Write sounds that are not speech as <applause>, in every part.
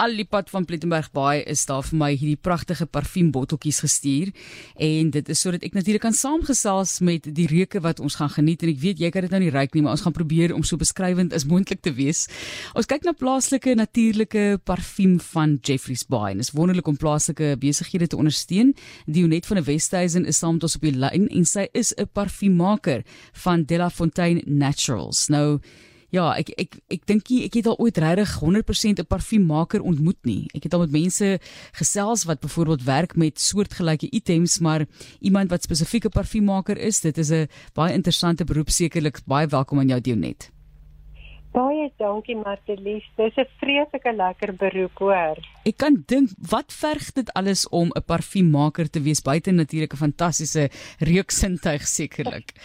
al die pad van Plettenberg Baai is daar vir my hierdie pragtige parfuumbotteltjies gestuur en dit is sodat ek natuurlik kan saamgesels met die reuke wat ons gaan geniet en ek weet jy kan dit nou nie ruik nie maar ons gaan probeer om so beskrywend as moontlik te wees. Ons kyk na plaaslike natuurlike parfuum van Jeffreys Bay. Dit is wonderlik om plaaslike besighede te ondersteun. Dionet van die Westhuizen is saam met ons op die lyn en sy is 'n parfuummaker van Della Fontaine Naturals. Nou Ja, ek ek ek dink ek het al ooit regtig 100% 'n parfuummaker ontmoet nie. Ek het al met mense gesels wat byvoorbeeld werk met soortgelyke items, maar iemand wat spesifiek 'n parfuummaker is, dit is 'n baie interessante beroep sekerlik. Baie welkom aan jou Dionet. Baie dankie Martelies. Dis 'n vreeslike lekker beroep hoor. Ek kan dink wat verg dit alles om 'n parfuummaker te wees buite natuurlik 'n fantastiese reuksintuig sekerlik. <laughs>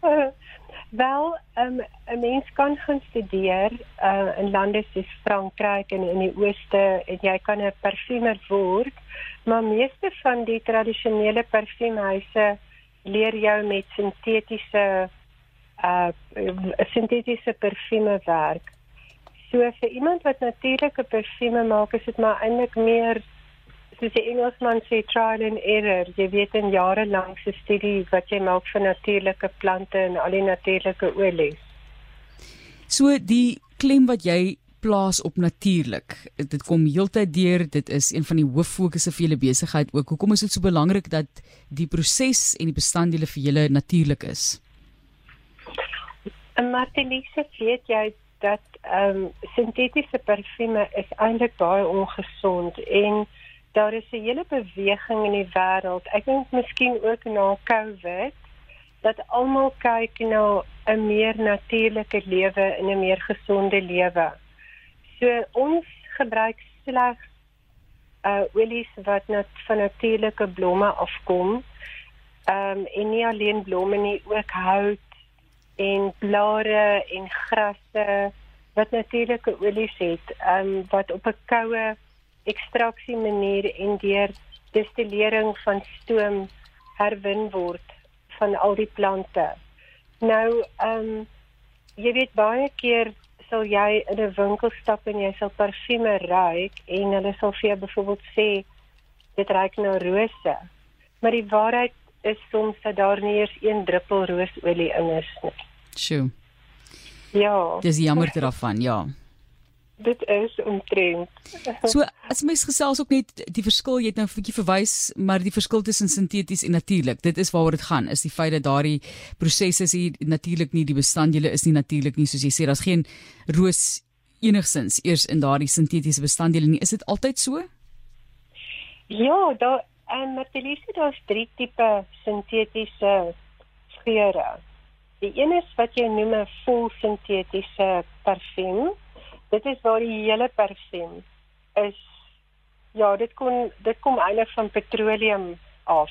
<laughs> Wel, um, 'n mens kan gaan studeer uh, in lande soos Frankryk en in die ooste en jy kan 'n parfumer word, maar meeste van die tradisionele parfuumhuise leer jou met sintetiese uh sintetiese parfume werk. So vir iemand wat natuurlike parfume maak, is dit maar eintlik meer soos die Engelsman sê trial and error. Jy weet in jare lank se studie wat jy maak vir natuurlike plante en al die natuurlike olies. So die klem wat jy plaas op natuurlik. Dit kom heeltyd deur. Dit is een van die hooffokusse vir julle besigheid ook. Hoekom is dit so belangrik dat die proses en die bestanddele vir julle natuurlik is? En Martinise weet jy dat ehm um, sintetiese parfume is eintlik baie ongesond en daar is 'n hele beweging in die wêreld. Ek dink miskien ook na COVID dat almal kyk na 'n meer natuurlike lewe en 'n meer gesonde lewe. So ons gebruik slegs uh olies wat net van natuurlike blomme afkom. Ehm um, en nie alleen blomme nie, ook hout en blare en grasse wat natuurlike olies het, ehm um, wat op 'n koue ekstraksie manier en deur destillering van stoom herwin word van al die plante. Nou, ehm um, jy weet baie keer sal jy in 'n winkel stap en jy sal parfume ruik en hulle sal vir jou byvoorbeeld sê dit ruik na rose. Maar die waarheid is soms dat daar nie eers een druppel roosolie in is nie. Sjoe. Ja. Dis jammer daarvan, ja dit is omtrent. so as mens gesels ook net die verskil jy het nou 'n bietjie verwys maar die verskil tussen sinteties en natuurlik dit is waaroor dit gaan is die feit dat daardie prosesse is hier natuurlik nie die bestanddele is nie natuurlik nie soos jy sê daar's geen roos enigsins eers in daardie sintetiese bestanddele nie. Is dit altyd so? Ja daar en Martelise daar's drie tipe sintetiese geure. Die een is wat jy noem 'n vol sintetiese parfuum dit is waar die hele parfuum is. Ja dit kom dit kom eintlik van petroleum af.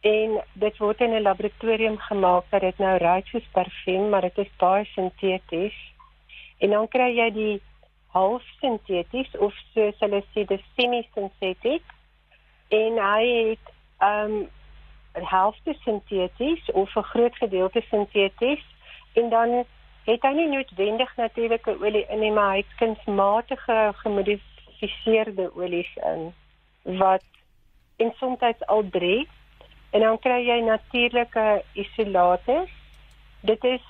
En dit word in 'n laboratorium gemaak dat dit nou ruik soos parfuum maar dit is baie sinteties en dan kry jy die half sinteties of soos hulle sê die semi-synthetic en hy het um 'n helfte sinteties of 'n groot gedeelte sinteties en dan het hy nie noodwendig natuurlike olie in nie, maar hy het kunsmatige gemodifiseerde olies in wat en soms al drie en dan kry jy natuurlike isolate. Dit is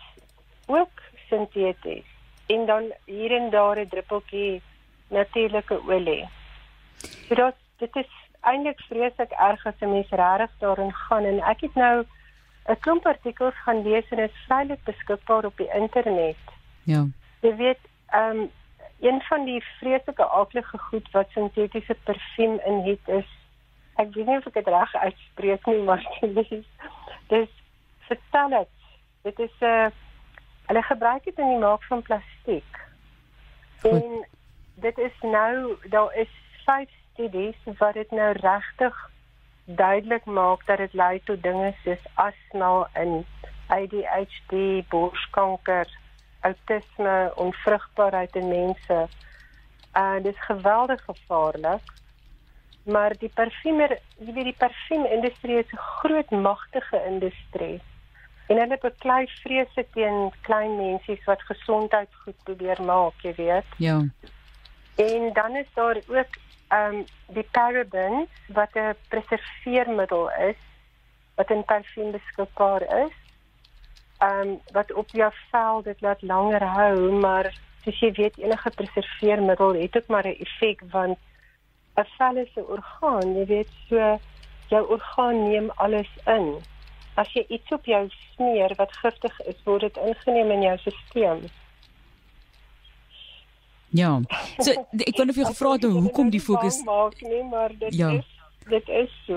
ook sinteties en dan hier en daar 'n druppeltjie natuurlike olie. So dit dit is eintlik vreeslik erg as 'n mens regtig daarin gaan en ek het nou 'n klomp artikels gaan lees en is vrylik beskikbaar op die internet. Ja. Jy weet, ehm um, een van die vreeslike aardige goed wat sintetiese parfuum in het is ek weet nie of ek dit reg uitspreek nie, maar <laughs> dit is dis vertel dit is 'n uh, hulle gebruik dit in die maak van plastiek. Goed. En dit is nou daar is vyf studies wat dit nou regtig duidelik maak dat dit lei tot dinge soos asma en ADHD, borskanker, autisme, onvrugbaarheid in mense. En uh, dit is geweldig gevaarlik. Maar die parfumer, jy weet die parfuumindustrie is 'n groot magtige industrie. En hulle beklei vreeslik teen klein mense wat gesondheid goed probeer maak, jy weet. Ja. En dan is daar ook ehm um, die parabens wat 'n preserveermiddel is wat in parfuum beskikbaar is. Ehm um, wat op jou vel dit laat langer hou, maar soos jy weet enige preserveermiddel het ook maar 'n effek want 'n vel is 'n orgaan, jy weet so jou orgaan neem alles in. As jy iets op jou smeer wat giftig is, word dit ingeneem in jou stelsel. Ja. So <laughs> ek wou net vir jou gevra het hoekom die fokus maak nie, maar dit ja. is dit is so.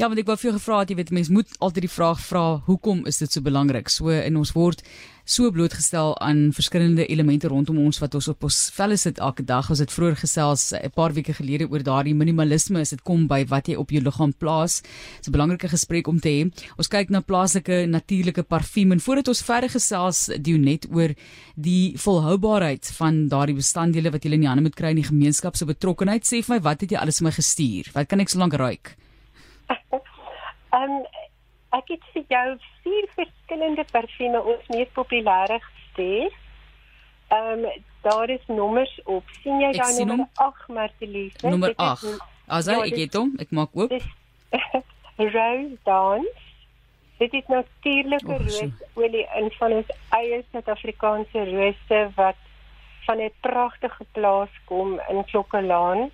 Ja, want ek wou vir jou gevra het, jy weet mense moet altyd die vraag vra, hoekom is dit so belangrik? So in ons word so blootgestel aan verskillende elemente rondom ons wat ons op ons velle sit elke dag. Ons het vroeër gesels eh, 'n paar weke gelede oor daardie minimalisme as dit kom by wat jy op jou liggaam plaas. Dit is 'n belangrike gesprek om te hê. Ons kyk na plaaslike natuurlike parfuum en voordat ons verder gesels, doen net oor die volhoubaarheid van daardie bestanddele wat jy in die hande moet kry in die gemeenskap se betrokkenheid. Sê vir my, wat het jy alles vir my gestuur? Wat kan ek so lank ruik? <laughs> Ehm um, ek het vir jou vier verskillende parfume ons mees populêre gestuur. Ehm um, daar is nommers op. sien jy daar nommer 8 Martelies? Nommer 8. As ja, ek het hom, ek maak oop. <laughs> Rose Dance. Dit is natuurlike roosolie in van ons eie Suid-Afrikaanse rose wat van 'n pragtige plaas kom in Klokkelaan.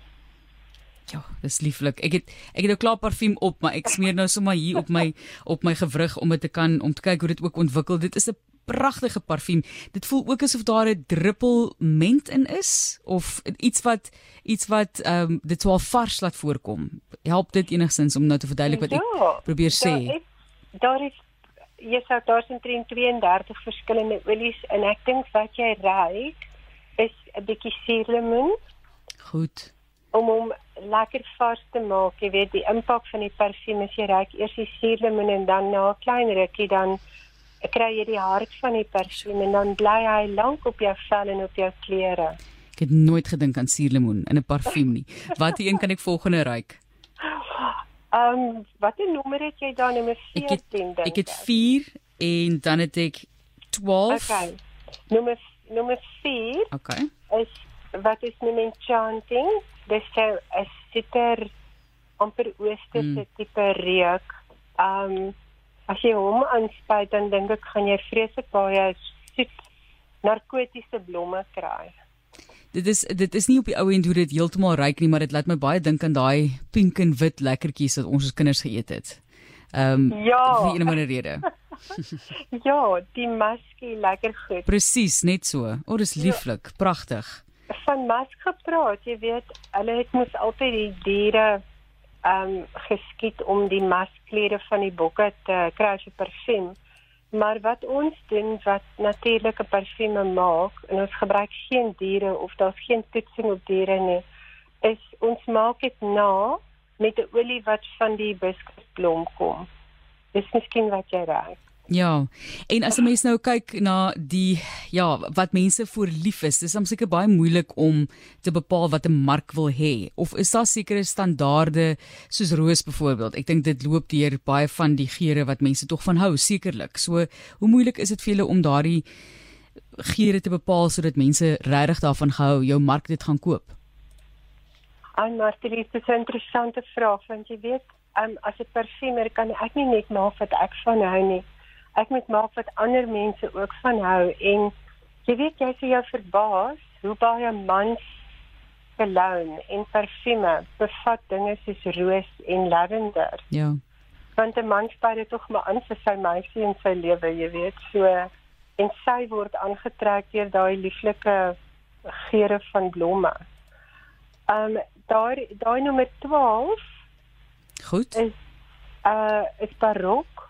Ja, dis lieflik. Ek het ek het 'n klaar parfuum op, maar ek smeer nou sommer hier op my <laughs> op my gewrig om dit te kan om te kyk hoe dit ook ontwikkel. Dit is 'n pragtige parfuum. Dit voel ook asof daar 'n druppel ment in is of iets wat iets wat ehm um, dit swaar vars laat voorkom. Help dit enigstens om nou te verduidelik wat ja, ek probeer sê? Daar is daar is jy sê daar is 32 verskillende olies en ek dink wat jy ry is 'n bietjie suurlemoen. Goed om hom lekker vars te maak. Jy weet die impak van die parfuum as jy ruik eers die suurlemoen en dan na 'n klein rukkie dan kry jy die hart van die parfuum en dan bly hy lank op jou vel en op jou klere. Ek het nooit gedink aan suurlemoen in 'n parfuum nie. Watter een kan ek volgende ruik? Ehm um, watter nommer het jy dan nommer 14 dink ek? Ek het 4 en dan het ek 12. Okay. Nommer nommer 4. Okay. Is wat is nou enchanting? Dis so 'n sitter amper oosterse mm. tipe reuk. Um as jy hom aanspuit dan dink ek gaan jy vreeslik baie soet narkotiese blomme kry. Dit is dit is nie op die ou end hoe dit heeltemal ryk nie, maar dit laat my baie dink aan daai pink en wit lekkertjies wat ons as kinders geëet het. Ehm um, ja. vir 'n ander rede. <laughs> ja, die maskie lekker goed. Presies, net so. O, oh, dis lieflik, ja. pragtig van mask gepraat, jy weet, hulle het mos altyd die diere ehm um, geskiet om die masklere van die bokke te kry vir parfuum. Maar wat ons doen wat natuurlike parfume maak en ons gebruik geen diere of daar's geen toetsing op diere nie, is ons maak dit na met 'n olie wat van die hibiscusblom kom. Dis miskien wat jy raak. Ja. En as 'n mens nou kyk na die ja, wat mense voor lief is, dis seker baie moeilik om te bepaal wat 'n mark wil hê of is daar sekere standaarde soos roos byvoorbeeld. Ek dink dit loop deur baie van die geure wat mense tog van hou, sekerlik. So, hoe moeilik is dit vir julle om daardie geure te bepaal sodat mense regtig daarvan gehou jou mark dit gaan koop? Ai, maar dit is 'n interessante vraag want jy weet, um, as 'n parfumer kan ek nie net maak wat ek van hou nie ek moet maak wat ander mense ook van hou en jy weet jy sê jy verbaas hoe baie mans cologne en parfume bevat dinge soos roos en lavender. Ja. Want 'n man spuit dit tog maar aan vir sy meisie en sy lewe, jy weet, so en sy word aangetrek deur daai lieflike geure van blomme. Ehm um, daai daai nommer 12 Goed. Is uh is barok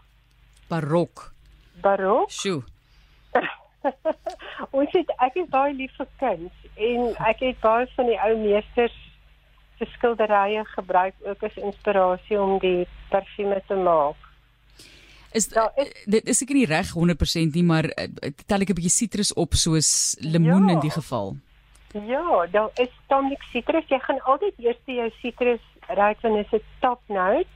barok. Barok? Sjoe. <laughs> ons het ek is baie lief vir kuns en ek het baie van die ou meesters se skilderye gebruik ook as inspirasie om die parfume te maak. Is da, is, dit is seker nie reg 100% nie, maar eh, tel ek 'n bietjie sitrus op soos lemoen ja, in die geval. Ja, daar is tamelik sitrus. Jy gaan altyd eers jou sitrus ruik wanneer dit top note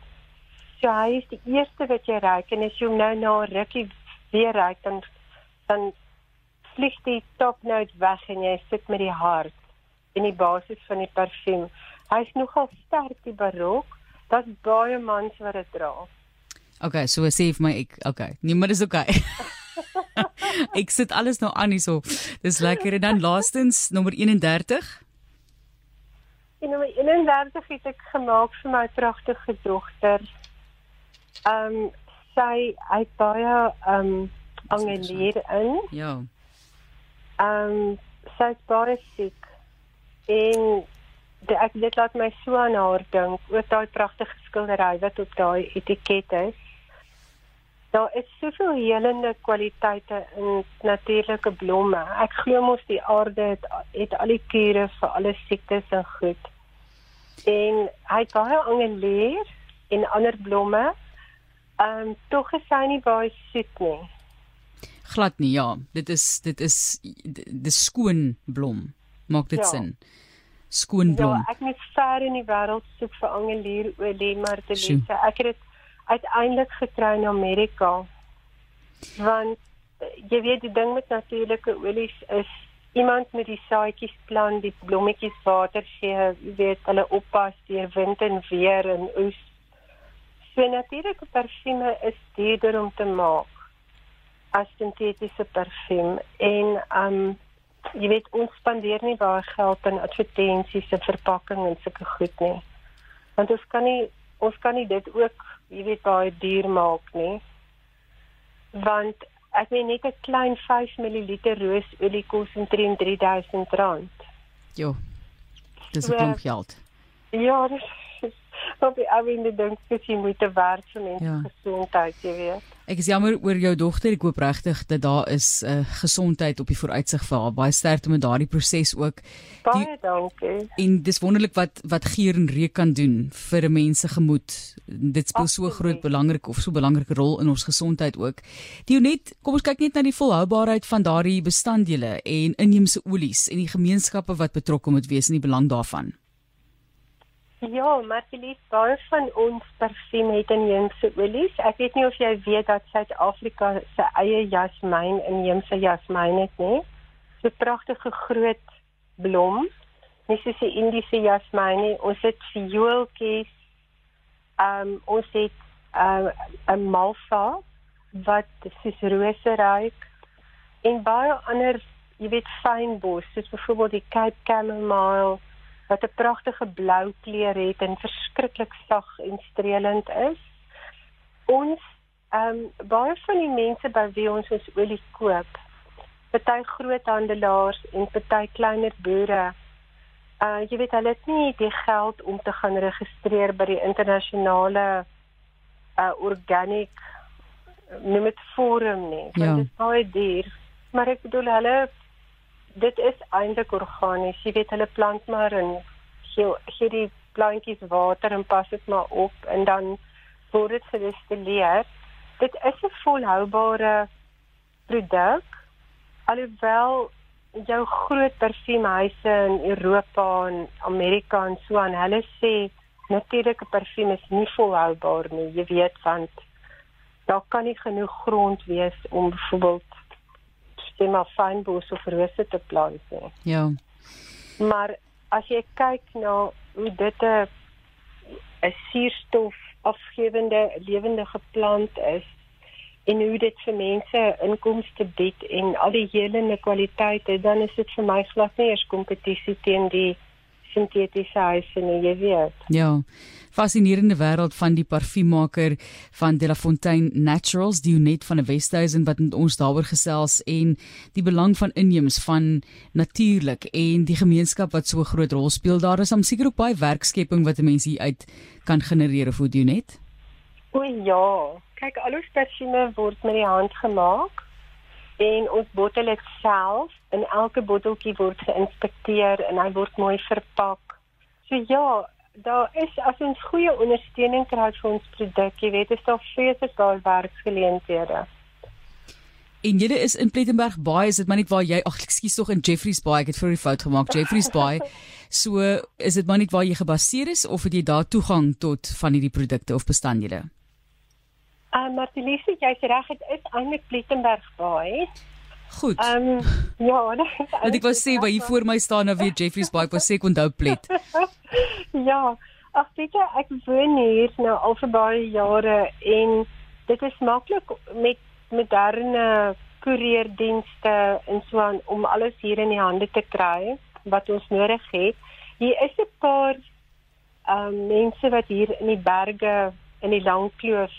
So hy is die eerste wat jy ruik en as jy hom nou na 'n rukkie weer ruik dan dan vlieg die top note weg en jy sit met die hart. en die basis van die parfuum. Hy's nogal sterk die barok. Daar's baie mans wat dit dra. Okay, so sê vir my ek okay. Nee, maar dis okay. <laughs> ek sit alles nou aan hierso. Dis lekker en dan laastens nommer 31. En nommer 31 het ek gemaak vir my pragtige dogter. Ehm um, sy het baie ehm um, angelier in. Ja. Ehm um, sy is baie siek. En de, ek dit laat my so aan haar dink. Ook daai pragtige skildery wat op daai etiket is. Daar is soveel helende kwaliteite in natuurlike blomme. Ek glo mos die aarde het, het al die kure vir alle siektes en goed. En hy het baie angelier en ander blomme. Ehm um, tog is hy nie baie soet nie. Glad nie, ja. Dit is dit is dis skoon blom. Maak dit ja. sin? Skoon blom. Ja, ek moet ver in die wêreld soek vir angelierolie, maar te lees. Ek het dit uiteindelik gekry in Amerika. Want jy weet die ding met natuurlike olies is iemand met die saadjies plant, die blommetjies water gee, jy weet hulle oppas deur wind en weer en oes So natuurlike parfume is duurder om te maak as sintetiese parfum en um jy weet ons spandeer nie baie geld aan advertensies en verpakking en sulke goed nie. Want ons kan nie ons kan nie dit ook jy weet baie duur maak nie. Want ek meen net 'n klein 5 ml roosolie kos omtrent R3000. Jo. Dis 'n klomp geld. Ja, dis op die ouende dink ek jy moet te werk vir mense ja. gesondheid, jy weet. Ek is jammer oor jou dogter. Ek hoop regtig dat daar is 'n uh, gesondheid op die vooruitsig vir haar. Baie sterkte met daardie proses ook. Baie die, dankie. En dis wonderlik wat wat geur en reuk kan doen vir 'n mens se gemoed. Dit speel so groot belangrik of so belangrike rol in ons gesondheid ook. Dionet, kom ons kyk net na die volhoubaarheid van daardie bestanddele en inheemse olies en die gemeenskappe wat betrokke moet wees in die belang daarvan. Ja, maar die lief baie van ons parfuum het inheemse olies. Ek weet nie of jy weet dat Suid-Afrika se eie jasmyn inheemse jasmyn het nie. So pragtige groot blom. Nie soos die Indiese jasmyn nie. Ons het viooltjies. Ehm um, ons het uh, 'n uh, malva wat soos rose ruik en baie ander, jy weet, fynbos, soos byvoorbeeld die Cape Chamomile wat 'n pragtige blou kleur het en verskriklik sag en streelend is. Ons ehm um, baie van die mense by wie ons ons olie koop, party groothandelaars en party kleiner boere, uh jy weet hulle het nie die geld om te gaan registreer by die internasionale uh organic noem dit forum nie. Ja. Dit is baie duur. Maar ek bedoel hulle dit is eintlik organies. Jy weet hulle plant maar en gee gee die plantjies water en pas dit maar op en dan word dit gedestilleer. Dit is 'n volhoubare produk. Alhoewel jou groot parfuumhuise in Europa en Amerika en so aan hulle sê natuurlike parfuum is nie volhoubaar nie. Jy weet want daar kan nie genoeg grond wees om byvoorbeeld sê maar fynbos of rose te plant nie. Ja. Maar as jy kyk na hoe dit 'n 'n suurstof afgewende lewendige plant is en hoe dit vir mense inkomste bied en al die helende kwaliteite dan is dit vir my glad nie eers kompetisie teen die sintetiese huise nie, jy weet. Ja. Fascinerende wêreld van die parfuummaker van De La Fontaine Naturals, Dionet van die Westhuizen wat met ons daaroor gesels en die belang van inheems van natuurlik en die gemeenskap wat so 'n groot rol speel. Daar is om seker ook baie werkskepping wat mense hier uit kan genereer vir Dionet. O ja, kyk al ons parfume word met die hand gemaak en ons bottel dit self en elke botteltjie word geïnspekteer en hy word mooi verpak. So ja, daar is as ons goeie ondersteuning kry vir ons produk, jy weet, is daar vreeslik baie werksgeleenthede. En julle is in Plettenberg Baai, is dit maar net waar jy, ag ekskuus tog in Jeffreys Baai, ek het vir 'n fout gemaak, Jeffreys Baai. <laughs> So, is dit maar net waar jy gebaseer is of het jy daar toegang tot van hierdie produkte of bestanddele? Ah, uh, Martieliese, jy's reg, dit is eintlik Plettenberg Baai. Goed. Ehm um, ja, <laughs> Want ek wou sê by hier voor my staan nou weer Jeffrey's Bay, ek wou sê ek onthou plet. <laughs> ja, ag weet jy, ek woon hier nou al vir baie jare en dit is maklik met moderne koerierdienste en so aan om alles hier in die hande te kry wat ons nodig het. Hier is 'n paar ehm um, mense wat hier in die berge in die Langkloof,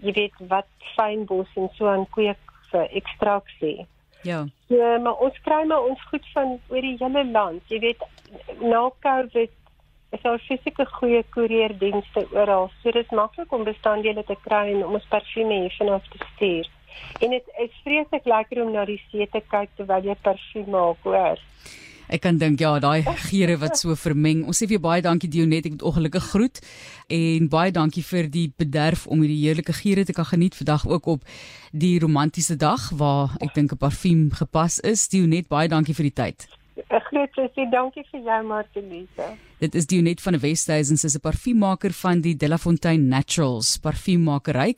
jy weet wat fynbos en so aan kweek vir ekstraksie. Ja. Ja, maar ons kry maar ons goed van oor die hele land. Jy weet na Covid is daar fisieke goeie koerierdienste oral. So dit is maklik om bestanddele te kry en om ons parfume hier vanaf te stuur. En dit is vreeslik lekker om na die see te kyk terwyl jy parfuum maak, hoor. Ek kan dink ja, daai geure wat so vermeng. Ons sê vir baie dankie Dionet, ek het ongelukkig groet en baie dankie vir die bederf om hierdie heerlike geure te kan geniet vandag ook op die romantiese dag waar ek dink 'n parfuum gepas is. Dionet, baie dankie vir die tyd. 'n Groot plezier, dankie vir jou Martelise. Dit is Dionet van die Westhuizen, sy is 'n parfuummaker van die Delafontaine Naturals parfuummakery.